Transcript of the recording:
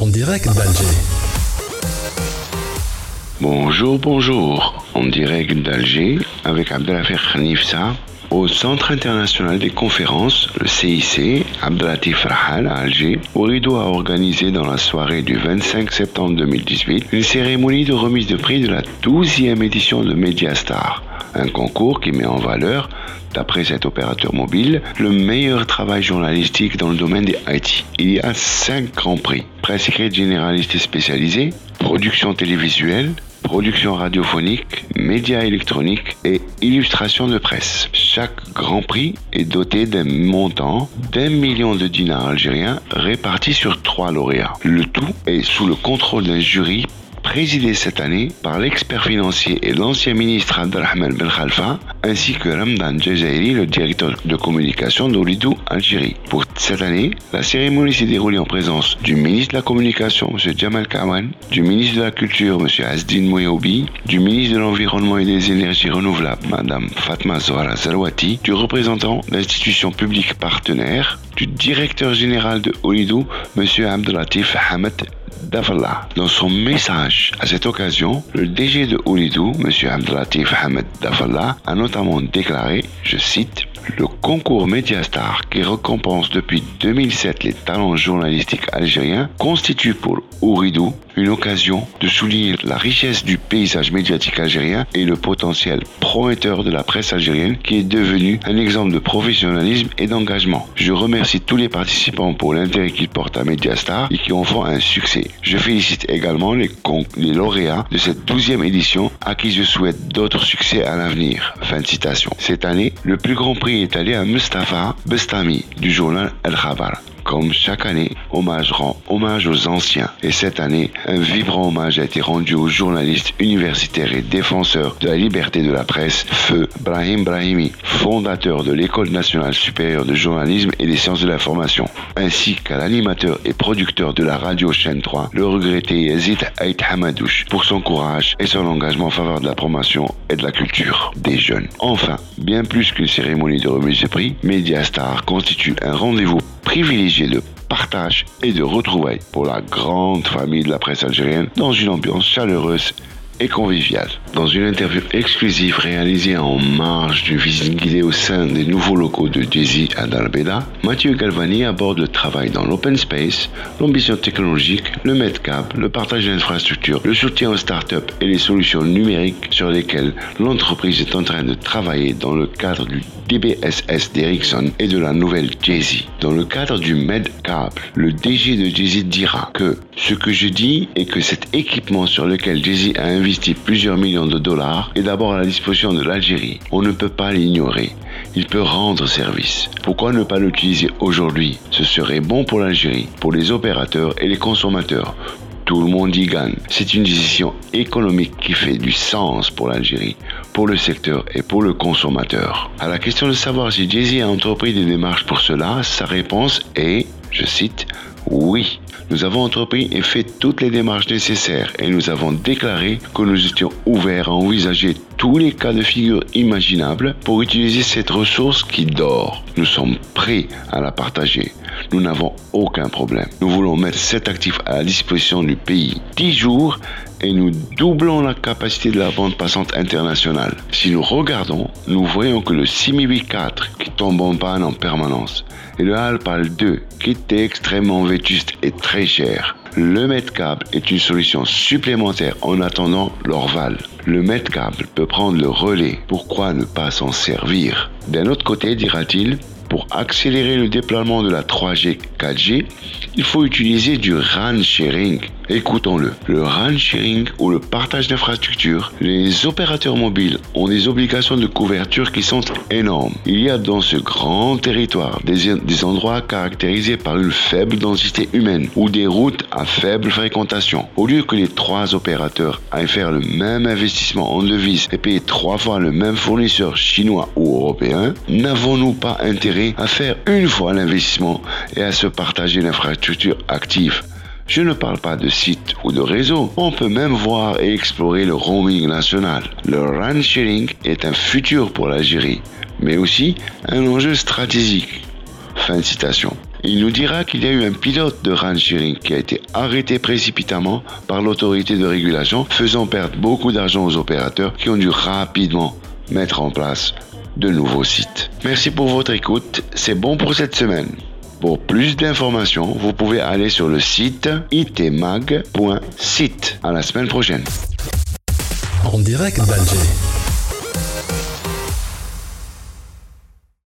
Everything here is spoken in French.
en direct d'Alger. Bonjour, bonjour, en direct d'Alger avec Abdelafir Khanifsa au Centre international des conférences, le CIC, Abdelatif Rahal à Alger, Orido a organisé dans la soirée du 25 septembre 2018 une cérémonie de remise de prix de la 12e édition de Mediastar, un concours qui met en valeur D'après cet opérateur mobile, le meilleur travail journalistique dans le domaine des IT. Il y a cinq grands prix. Presse écrite généraliste et spécialisée, production télévisuelle, production radiophonique, médias électroniques et illustration de presse. Chaque Grand Prix est doté d'un montant d'un million de dinars algériens répartis sur trois lauréats. Le tout est sous le contrôle d'un jury présidé cette année par l'expert financier et l'ancien ministre Abdelrahman Ben Khalfa, ainsi que Ramdan Jazairi, le directeur de communication d'Olidou Algérie. Pour cette année, la cérémonie s'est déroulée en présence du ministre de la Communication, M. Jamal Kawan, du ministre de la Culture, M. Asdin Mouyoubi, du ministre de l'Environnement et des Énergies Renouvelables, Mme Fatma Zohra Zalouati, du représentant d'institutions publiques partenaires, du directeur général de Olidou, M. Abdelatif Hamad dans son message à cette occasion, le DG de Oulidou, M. Abdelatif Hamed Dafallah, a notamment déclaré, je cite, le concours Mediastar, qui récompense depuis 2007 les talents journalistiques algériens, constitue pour Ouridou une occasion de souligner la richesse du paysage médiatique algérien et le potentiel prometteur de la presse algérienne qui est devenu un exemple de professionnalisme et d'engagement. Je remercie tous les participants pour l'intérêt qu'ils portent à Mediastar et qui en font un succès. Je félicite également les, lauréats de cette douzième édition à qui je souhaite d'autres succès à l'avenir. Fin de citation. Cette année, le plus grand à Mustafa Bestami du journal El Khabar. Comme chaque année, Hommage rend hommage aux anciens. Et cette année, un vibrant hommage a été rendu aux journalistes universitaires et défenseurs de la liberté de la presse, Feu Brahim Brahimi, fondateur de l'École nationale supérieure de journalisme et des sciences de l'information, ainsi qu'à l'animateur et producteur de la radio chaîne 3, le regretté Yazid Haït Hamadouche, pour son courage et son engagement en faveur de la promotion et de la culture des jeunes. Enfin, bien plus qu'une cérémonie de remise de prix, Mediastar constitue un rendez-vous privilégié de partage et de retrouvailles pour la grande famille de la presse algérienne dans une ambiance chaleureuse et convivial. Dans une interview exclusive réalisée en marge d'une visite guidée au sein des nouveaux locaux de Jay-Z à Dalbeda, Mathieu Galvani aborde le travail dans l'open space, l'ambition technologique, le medcap, le partage d'infrastructures, le soutien aux startups et les solutions numériques sur lesquelles l'entreprise est en train de travailler dans le cadre du DBSS d'Ericsson et de la nouvelle Jay-Z. Dans le cadre du medcap, le DG de Jay-Z dira que ce que je dis est que cet équipement sur lequel Jay-Z a investi plusieurs millions de dollars est d'abord à la disposition de l'Algérie. On ne peut pas l'ignorer. Il peut rendre service. Pourquoi ne pas l'utiliser aujourd'hui? Ce serait bon pour l'Algérie, pour les opérateurs et les consommateurs. Tout le monde y gagne. C'est une décision économique qui fait du sens pour l'Algérie, pour le secteur et pour le consommateur. À la question de savoir si Jay-Z a entrepris des démarches pour cela, sa réponse est, je cite, oui. Nous avons entrepris et fait toutes les démarches nécessaires et nous avons déclaré que nous étions ouverts à envisager tous les cas de figure imaginables pour utiliser cette ressource qui dort. Nous sommes prêts à la partager. Nous n'avons aucun problème. Nous voulons mettre cet actif à la disposition du pays. 10 jours et nous doublons la capacité de la bande passante internationale. Si nous regardons, nous voyons que le 6004 qui tombe en panne en permanence et le Alpal 2 qui était extrêmement vétuste et très cher. Le Metcable est une solution supplémentaire en attendant l'Orval. Le Metcable peut prendre le relais. Pourquoi ne pas s'en servir? D'un autre côté, dira-t-il, pour accélérer le déploiement de la 3G 4G, il faut utiliser du RAN sharing. Écoutons-le. Le RAN sharing ou le partage d'infrastructures, les opérateurs mobiles ont des obligations de couverture qui sont énormes. Il y a dans ce grand territoire des, des endroits caractérisés par une faible densité humaine ou des routes à faible fréquentation. Au lieu que les trois opérateurs aillent faire le même investissement en devises et payer trois fois le même fournisseur chinois ou européen, n'avons-nous pas intérêt à faire une fois l'investissement et à se partager l'infrastructure active? Je ne parle pas de site ou de réseau. On peut même voir et explorer le roaming national. Le RAN sharing est un futur pour l'Algérie, mais aussi un enjeu stratégique. Fin citation. Il nous dira qu'il y a eu un pilote de run sharing qui a été arrêté précipitamment par l'autorité de régulation, faisant perdre beaucoup d'argent aux opérateurs qui ont dû rapidement mettre en place de nouveaux sites. Merci pour votre écoute, c'est bon pour cette semaine. Pour plus d'informations, vous pouvez aller sur le site itmag.site. À la semaine prochaine. En direct d'Alger.